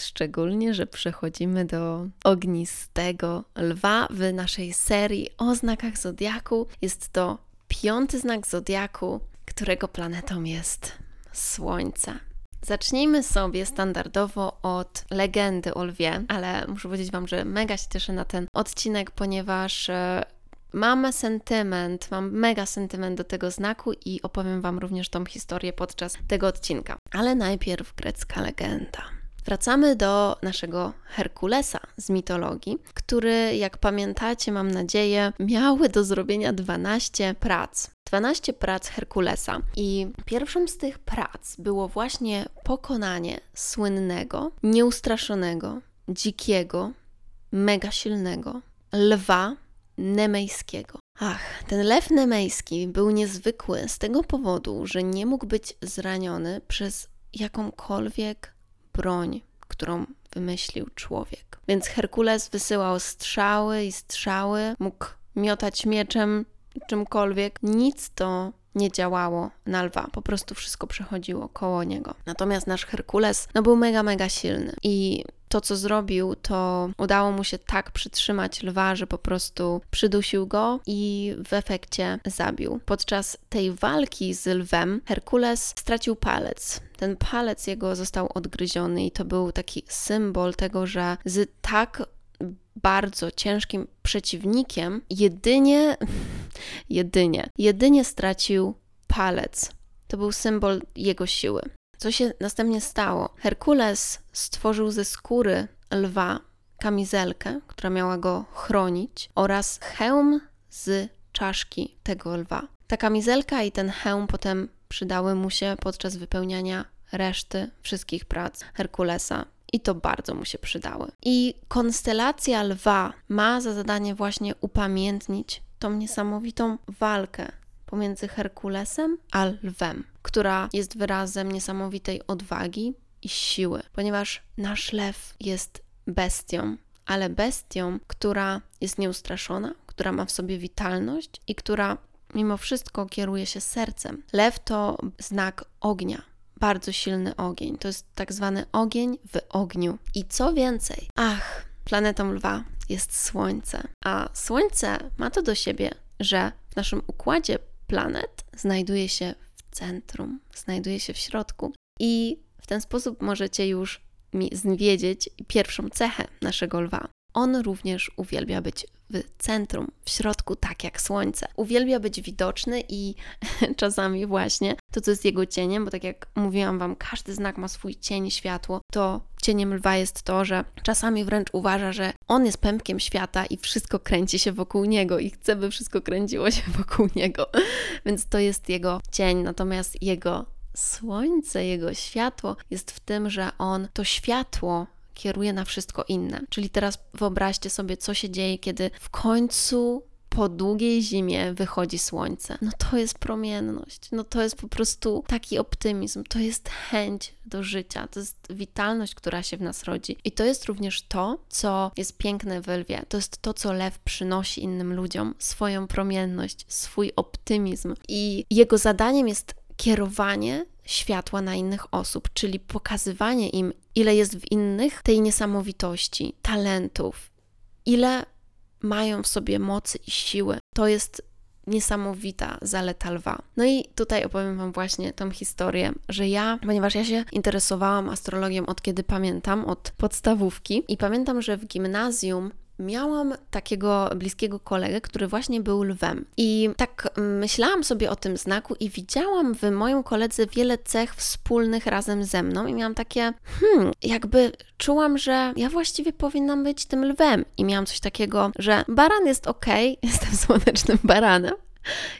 Szczególnie, że przechodzimy do ognistego lwa w naszej serii o znakach zodiaku. Jest to piąty znak zodiaku, którego planetą jest Słońce. Zacznijmy sobie standardowo od legendy o lwie, ale muszę powiedzieć Wam, że mega się cieszę na ten odcinek, ponieważ e, mam sentyment, mam mega sentyment do tego znaku i opowiem Wam również tą historię podczas tego odcinka. Ale najpierw grecka legenda. Wracamy do naszego Herkulesa z mitologii, który, jak pamiętacie, mam nadzieję, miały do zrobienia 12 prac. 12 prac Herkulesa. I pierwszą z tych prac było właśnie pokonanie słynnego, nieustraszonego, dzikiego, mega silnego lwa nemejskiego. Ach, ten lew nemejski był niezwykły z tego powodu, że nie mógł być zraniony przez jakąkolwiek broń, którą wymyślił człowiek. Więc Herkules wysyłał strzały i strzały, mógł miotać mieczem, czymkolwiek. Nic to nie działało na lwa, po prostu wszystko przechodziło koło niego. Natomiast nasz Herkules no, był mega, mega silny i to, co zrobił, to udało mu się tak przytrzymać lwa, że po prostu przydusił go i w efekcie zabił. Podczas tej walki z lwem Herkules stracił palec. Ten palec jego został odgryziony i to był taki symbol tego, że z tak bardzo ciężkim przeciwnikiem jedynie, jedynie, jedynie stracił palec. To był symbol jego siły. Co się następnie stało? Herkules stworzył ze skóry lwa kamizelkę, która miała go chronić, oraz hełm z czaszki tego lwa. Ta kamizelka i ten hełm potem przydały mu się podczas wypełniania reszty wszystkich prac Herkulesa. I to bardzo mu się przydały. I konstelacja lwa ma za zadanie właśnie upamiętnić tą niesamowitą walkę pomiędzy Herkulesem a lwem, która jest wyrazem niesamowitej odwagi i siły, ponieważ nasz lew jest bestią, ale bestią, która jest nieustraszona, która ma w sobie witalność i która mimo wszystko kieruje się sercem. Lew to znak ognia, bardzo silny ogień. To jest tak zwany ogień w ogniu. I co więcej, ach, planetą lwa jest Słońce. A Słońce ma to do siebie, że w naszym układzie planet znajduje się w centrum, znajduje się w środku. I w ten sposób możecie już wiedzieć pierwszą cechę naszego lwa. On również uwielbia być w centrum, w środku, tak jak słońce. Uwielbia być widoczny i czasami właśnie to, co jest jego cieniem, bo tak jak mówiłam Wam, każdy znak ma swój cień, światło, to cieniem lwa jest to, że czasami wręcz uważa, że on jest pępkiem świata i wszystko kręci się wokół niego i chce, by wszystko kręciło się wokół niego. Więc to jest jego cień, natomiast jego słońce, jego światło jest w tym, że on to światło kieruje na wszystko inne. Czyli teraz wyobraźcie sobie, co się dzieje, kiedy w końcu po długiej zimie wychodzi słońce. No to jest promienność, no to jest po prostu taki optymizm, to jest chęć do życia, to jest witalność, która się w nas rodzi. I to jest również to, co jest piękne w lwie. To jest to, co lew przynosi innym ludziom, swoją promienność, swój optymizm. I jego zadaniem jest kierowanie światła na innych osób, czyli pokazywanie im, ile jest w innych tej niesamowitości, talentów, ile mają w sobie mocy i siły. To jest niesamowita zaleta lwa. No i tutaj opowiem Wam właśnie tą historię, że ja, ponieważ ja się interesowałam astrologią od kiedy pamiętam, od podstawówki i pamiętam, że w gimnazjum miałam takiego bliskiego kolegę, który właśnie był lwem. I tak myślałam sobie o tym znaku i widziałam w moim koledze wiele cech wspólnych razem ze mną i miałam takie, hmm, jakby czułam, że ja właściwie powinnam być tym lwem. I miałam coś takiego, że baran jest ok, jestem słonecznym baranem,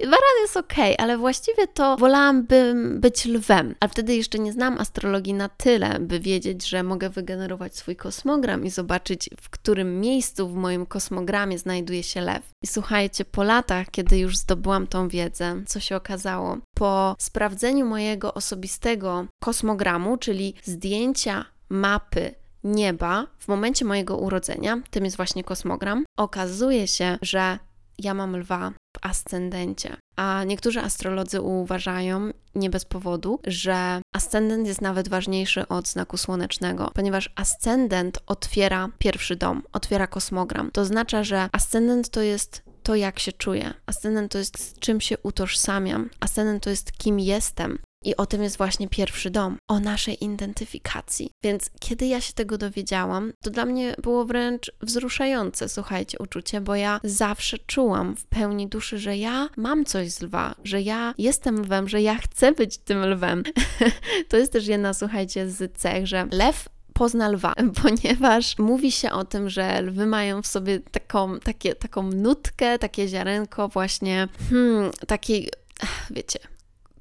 Baran jest ok, ale właściwie to wolałabym być lwem. Ale wtedy jeszcze nie znam astrologii na tyle, by wiedzieć, że mogę wygenerować swój kosmogram i zobaczyć, w którym miejscu w moim kosmogramie znajduje się lew. I słuchajcie, po latach, kiedy już zdobyłam tą wiedzę, co się okazało? Po sprawdzeniu mojego osobistego kosmogramu, czyli zdjęcia mapy nieba w momencie mojego urodzenia, tym jest właśnie kosmogram, okazuje się, że ja mam lwa w ascendencie. A niektórzy astrolodzy uważają, nie bez powodu, że ascendent jest nawet ważniejszy od znaku słonecznego, ponieważ ascendent otwiera pierwszy dom, otwiera kosmogram. To oznacza, że ascendent to jest to, jak się czuję. Ascendent to jest z czym się utożsamiam. Ascendent to jest kim jestem. I o tym jest właśnie pierwszy dom, o naszej identyfikacji. Więc kiedy ja się tego dowiedziałam, to dla mnie było wręcz wzruszające, słuchajcie, uczucie, bo ja zawsze czułam w pełni duszy, że ja mam coś z lwa, że ja jestem lwem, że ja chcę być tym lwem. to jest też jedna, słuchajcie, z cech, że lew pozna lwa, ponieważ mówi się o tym, że lwy mają w sobie taką, takie, taką nutkę, takie ziarenko właśnie hmm, takiej, wiecie,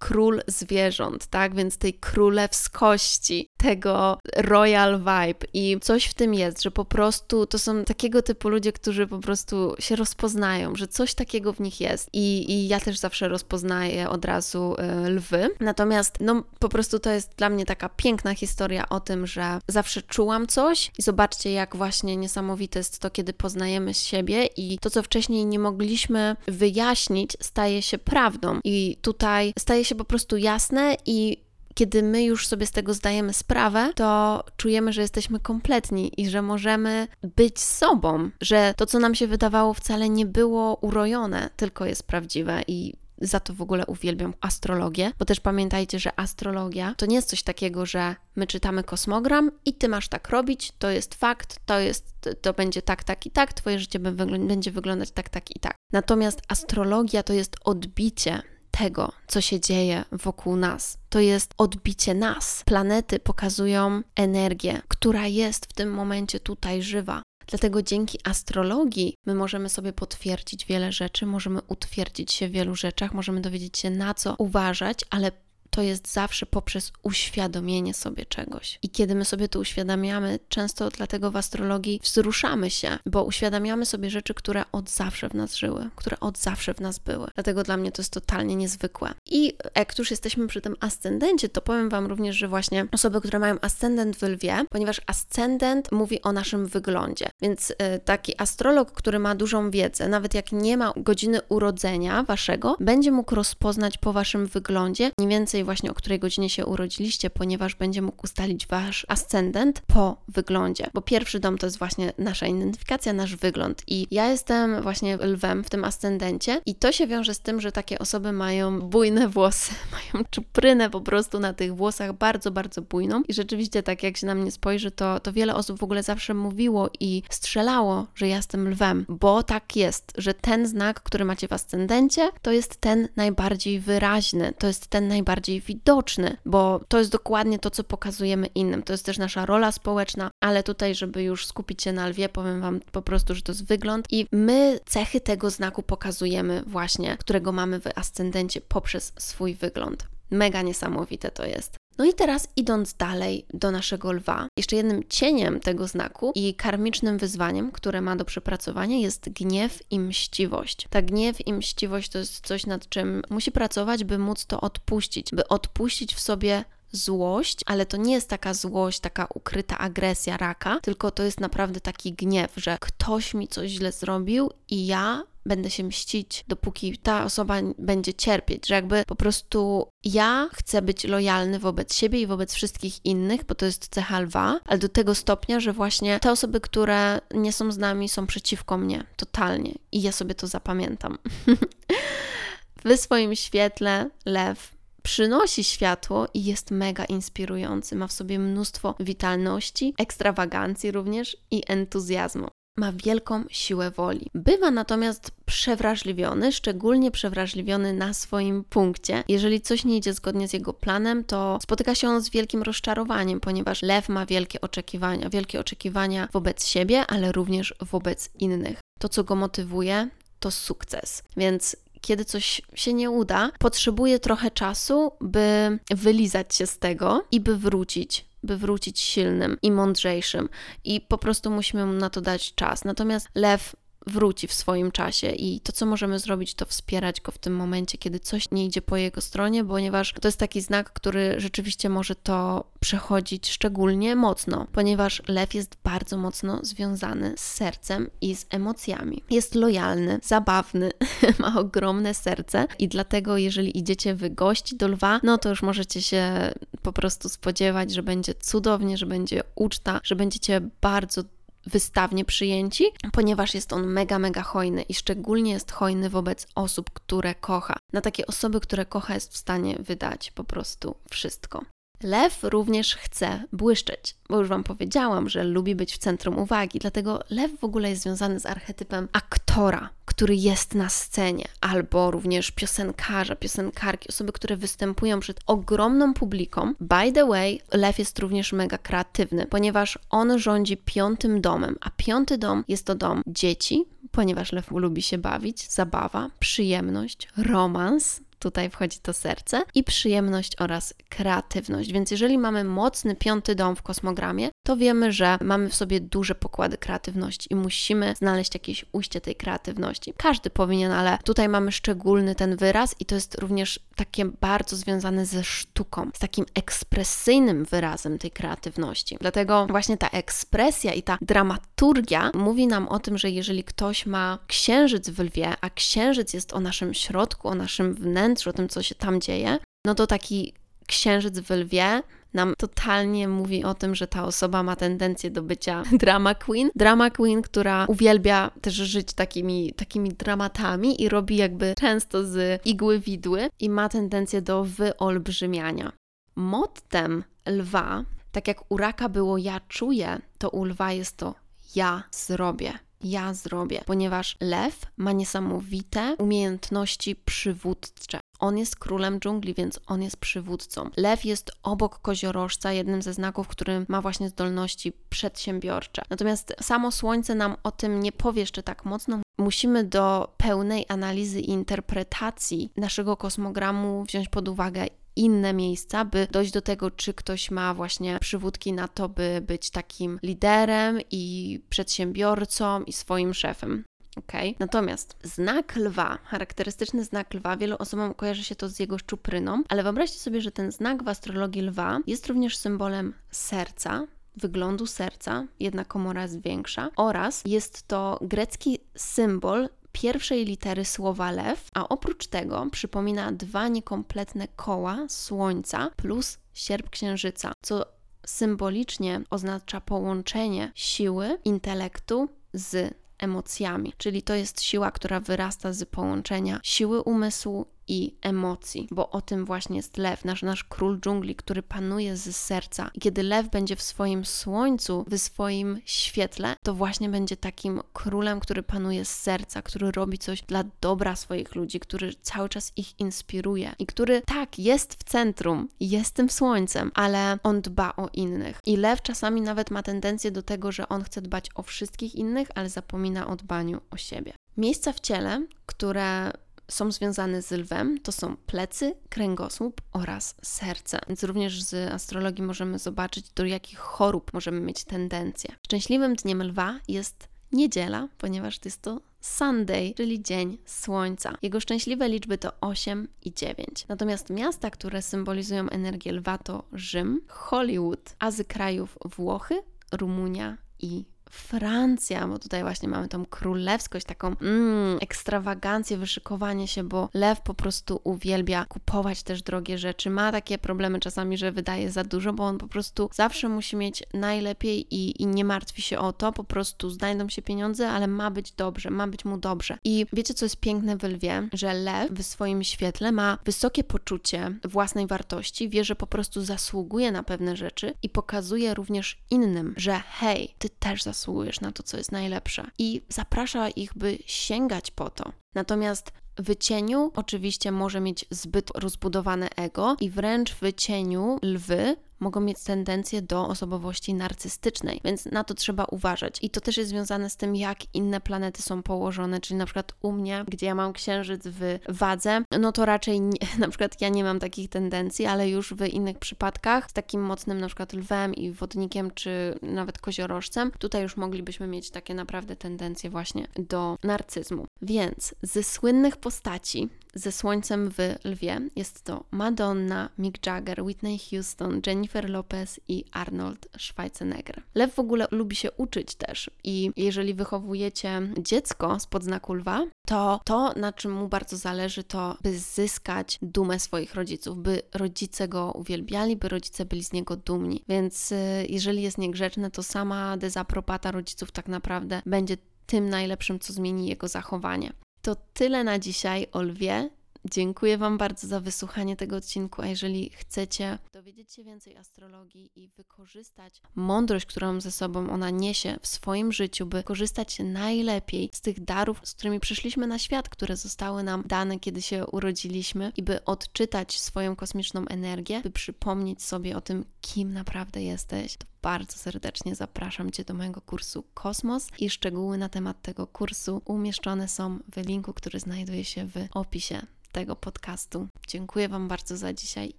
król zwierząt, tak? Więc tej królewskości, tego royal vibe i coś w tym jest, że po prostu to są takiego typu ludzie, którzy po prostu się rozpoznają, że coś takiego w nich jest i, i ja też zawsze rozpoznaję od razu y, lwy. Natomiast no po prostu to jest dla mnie taka piękna historia o tym, że zawsze czułam coś i zobaczcie jak właśnie niesamowite jest to, kiedy poznajemy siebie i to, co wcześniej nie mogliśmy wyjaśnić, staje się prawdą i tutaj staje się się po prostu jasne i kiedy my już sobie z tego zdajemy sprawę, to czujemy, że jesteśmy kompletni i że możemy być sobą, że to, co nam się wydawało, wcale nie było urojone, tylko jest prawdziwe i za to w ogóle uwielbiam astrologię, bo też pamiętajcie, że astrologia to nie jest coś takiego, że my czytamy kosmogram i ty masz tak robić, to jest fakt, to jest, to będzie tak, tak i tak, twoje życie będzie wyglądać tak, tak i tak. Natomiast astrologia to jest odbicie tego, co się dzieje wokół nas. To jest odbicie nas. Planety pokazują energię, która jest w tym momencie tutaj żywa. Dlatego dzięki astrologii my możemy sobie potwierdzić wiele rzeczy, możemy utwierdzić się w wielu rzeczach, możemy dowiedzieć się na co uważać, ale to jest zawsze poprzez uświadomienie sobie czegoś. I kiedy my sobie to uświadamiamy, często dlatego w astrologii wzruszamy się, bo uświadamiamy sobie rzeczy, które od zawsze w nas żyły, które od zawsze w nas były. Dlatego dla mnie to jest totalnie niezwykłe. I jak już jesteśmy przy tym ascendencie, to powiem Wam również, że właśnie osoby, które mają ascendent w lwie, ponieważ ascendent mówi o naszym wyglądzie. Więc y, taki astrolog, który ma dużą wiedzę, nawet jak nie ma godziny urodzenia Waszego, będzie mógł rozpoznać po Waszym wyglądzie mniej właśnie o której godzinie się urodziliście, ponieważ będzie mógł ustalić wasz ascendent po wyglądzie. Bo pierwszy dom to jest właśnie nasza identyfikacja, nasz wygląd. I ja jestem właśnie lwem w tym ascendencie i to się wiąże z tym, że takie osoby mają bujne włosy, mają czuprynę po prostu na tych włosach bardzo, bardzo bujną. I rzeczywiście tak jak się na mnie spojrzy, to, to wiele osób w ogóle zawsze mówiło i strzelało, że ja jestem lwem, bo tak jest, że ten znak, który macie w ascendencie, to jest ten najbardziej wyraźny, to jest ten najbardziej bardziej widoczny, bo to jest dokładnie to, co pokazujemy innym. To jest też nasza rola społeczna, ale tutaj, żeby już skupić się na lwie, powiem Wam po prostu, że to jest wygląd i my cechy tego znaku pokazujemy właśnie, którego mamy w ascendencie poprzez swój wygląd. Mega niesamowite to jest. No i teraz idąc dalej do naszego lwa, jeszcze jednym cieniem tego znaku i karmicznym wyzwaniem, które ma do przepracowania jest gniew i mściwość. Ta gniew i mściwość to jest coś, nad czym musi pracować, by móc to odpuścić, by odpuścić w sobie złość, ale to nie jest taka złość, taka ukryta agresja raka, tylko to jest naprawdę taki gniew, że ktoś mi coś źle zrobił i ja będę się mścić, dopóki ta osoba będzie cierpieć, że jakby po prostu ja chcę być lojalny wobec siebie i wobec wszystkich innych, bo to jest cecha lwa, ale do tego stopnia, że właśnie te osoby, które nie są z nami, są przeciwko mnie, totalnie. I ja sobie to zapamiętam. w swoim świetle lew przynosi światło i jest mega inspirujący. Ma w sobie mnóstwo witalności, ekstrawagancji również i entuzjazmu. ma wielką siłę woli. Bywa natomiast przewrażliwiony, szczególnie przewrażliwiony na swoim punkcie. Jeżeli coś nie idzie zgodnie z jego planem, to spotyka się on z wielkim rozczarowaniem, ponieważ lew ma wielkie oczekiwania, wielkie oczekiwania wobec siebie, ale również wobec innych. To, co go motywuje, to sukces. Więc kiedy coś się nie uda, potrzebuje trochę czasu, by wylizać się z tego i by wrócić by wrócić silnym i mądrzejszym, i po prostu musimy mu na to dać czas. Natomiast lew wróci w swoim czasie i to, co możemy zrobić, to wspierać go w tym momencie, kiedy coś nie idzie po jego stronie, ponieważ to jest taki znak, który rzeczywiście może to przechodzić szczególnie mocno, ponieważ lew jest bardzo mocno związany z sercem i z emocjami. Jest lojalny, zabawny, ma ogromne serce i dlatego, jeżeli idziecie wy gości do lwa, no to już możecie się po prostu spodziewać, że będzie cudownie, że będzie uczta, że będziecie bardzo wystawnie przyjęci, ponieważ jest on mega, mega hojny i szczególnie jest hojny wobec osób, które kocha. Na takie osoby, które kocha, jest w stanie wydać po prostu wszystko. Lew również chce błyszczeć, bo już Wam powiedziałam, że lubi być w centrum uwagi, dlatego lew w ogóle jest związany z archetypem aktora, który jest na scenie, albo również piosenkarza, piosenkarki, osoby, które występują przed ogromną publiką. By the way, lew jest również mega kreatywny, ponieważ on rządzi piątym domem, a piąty dom jest to dom dzieci, ponieważ lew lubi się bawić, zabawa, przyjemność, romans, tutaj wchodzi to serce, i przyjemność oraz kreatywność. Więc jeżeli mamy mocny piąty dom w kosmogramie, to wiemy, że mamy w sobie duże pokłady kreatywności i musimy znaleźć jakieś ujście tej kreatywności. Każdy powinien, ale tutaj mamy szczególny ten wyraz i to jest również takie bardzo związane ze sztuką, z takim ekspresyjnym wyrazem tej kreatywności. Dlatego właśnie ta ekspresja i ta dramaturgia mówi nam o tym, że jeżeli ktoś ma księżyc w lwie, a księżyc jest o naszym środku, o naszym wnętrzu, o tym, co się tam dzieje, no to taki księżyc w lwie nam totalnie mówi o tym, że ta osoba ma tendencję do bycia drama queen. Drama queen, która uwielbia też żyć takimi, takimi dramatami i robi jakby często z igły widły i ma tendencję do wyolbrzymiania. Mottem lwa, tak jak u raka było ja czuję, to u lwa jest to ja zrobię ja zrobię, ponieważ lew ma niesamowite umiejętności przywódcze. On jest królem dżungli, więc on jest przywódcą. Lew jest obok koziorożca, jednym ze znaków, który ma właśnie zdolności przedsiębiorcze. Natomiast samo słońce nam o tym nie powie jeszcze tak mocno. Musimy do pełnej analizy i interpretacji naszego kosmogramu wziąć pod uwagę inne miejsca, by dojść do tego, czy ktoś ma właśnie przywódki na to, by być takim liderem i przedsiębiorcą i swoim szefem. Okay. Natomiast znak lwa, charakterystyczny znak lwa, wielu osobom kojarzy się to z jego szczupryną, ale wyobraźcie sobie, że ten znak w astrologii lwa jest również symbolem serca, wyglądu serca, jedna komora jest większa, oraz jest to grecki symbol pierwszej litery słowa lew, a oprócz tego przypomina dwa niekompletne koła słońca plus sierp księżyca, co symbolicznie oznacza połączenie siły intelektu z emocjami, czyli to jest siła, która wyrasta z połączenia siły umysłu i emocji, bo o tym właśnie jest lew, nasz, nasz król dżungli, który panuje z serca. I kiedy lew będzie w swoim słońcu, w swoim świetle, to właśnie będzie takim królem, który panuje z serca, który robi coś dla dobra swoich ludzi, który cały czas ich inspiruje i który tak jest w centrum, jest tym słońcem, ale on dba o innych. I lew czasami nawet ma tendencję do tego, że on chce dbać o wszystkich innych, ale zapomina o dbaniu o siebie. Miejsca w ciele, które są związane z lwem, to są plecy, kręgosłup oraz serce. Więc również z astrologii możemy zobaczyć, do jakich chorób możemy mieć tendencję. Szczęśliwym dniem lwa jest niedziela, ponieważ jest to Sunday, czyli dzień słońca. Jego szczęśliwe liczby to 8 i 9. Natomiast miasta, które symbolizują energię lwa to Rzym, Hollywood, a z krajów Włochy, Rumunia i Francja, bo tutaj właśnie mamy tą królewskość, taką mm, ekstrawagancję, wyszykowanie się, bo lew po prostu uwielbia kupować też drogie rzeczy. Ma takie problemy czasami, że wydaje za dużo, bo on po prostu zawsze musi mieć najlepiej i, i nie martwi się o to, po prostu znajdą się pieniądze, ale ma być dobrze, ma być mu dobrze. I wiecie, co jest piękne w lwie? Że lew w swoim świetle ma wysokie poczucie własnej wartości, wie, że po prostu zasługuje na pewne rzeczy i pokazuje również innym, że hej, ty też zasługujesz zasługujesz na to, co jest najlepsze. I zaprasza ich, by sięgać po to. Natomiast w cieniu oczywiście może mieć zbyt rozbudowane ego i wręcz w cieniu lwy mogą mieć tendencję do osobowości narcystycznej, więc na to trzeba uważać. I to też jest związane z tym, jak inne planety są położone, czyli na przykład u mnie, gdzie ja mam księżyc w wadze, no to raczej nie, na przykład ja nie mam takich tendencji, ale już w innych przypadkach z takim mocnym na przykład lwem i wodnikiem, czy nawet koziorożcem, tutaj już moglibyśmy mieć takie naprawdę tendencje właśnie do narcyzmu. Więc ze słynnych postaci ze Słońcem w Lwie jest to Madonna, Mick Jagger, Whitney Houston, Jennifer Lopez i Arnold Schwarzenegger. Lew w ogóle lubi się uczyć też i jeżeli wychowujecie dziecko spod znaku lwa, to to, na czym mu bardzo zależy, to by zyskać dumę swoich rodziców, by rodzice go uwielbiali, by rodzice byli z niego dumni. Więc y, jeżeli jest niegrzeczny, to sama dezaprobata rodziców tak naprawdę będzie tym najlepszym, co zmieni jego zachowanie. To tyle na dzisiaj o lwie. Dziękuję Wam bardzo za wysłuchanie tego odcinku, a jeżeli chcecie dowiedzieć się więcej astrologii i wykorzystać mądrość, którą ze sobą ona niesie w swoim życiu, by korzystać najlepiej z tych darów, z którymi przyszliśmy na świat, które zostały nam dane, kiedy się urodziliśmy, i by odczytać swoją kosmiczną energię, by przypomnieć sobie o tym, kim naprawdę jesteś, to bardzo serdecznie zapraszam Cię do mojego kursu Kosmos. I szczegóły na temat tego kursu umieszczone są w linku, który znajduje się w opisie tego podcastu. Dziękuję Wam bardzo za dzisiaj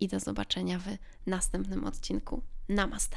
i do zobaczenia w następnym odcinku. Namaste.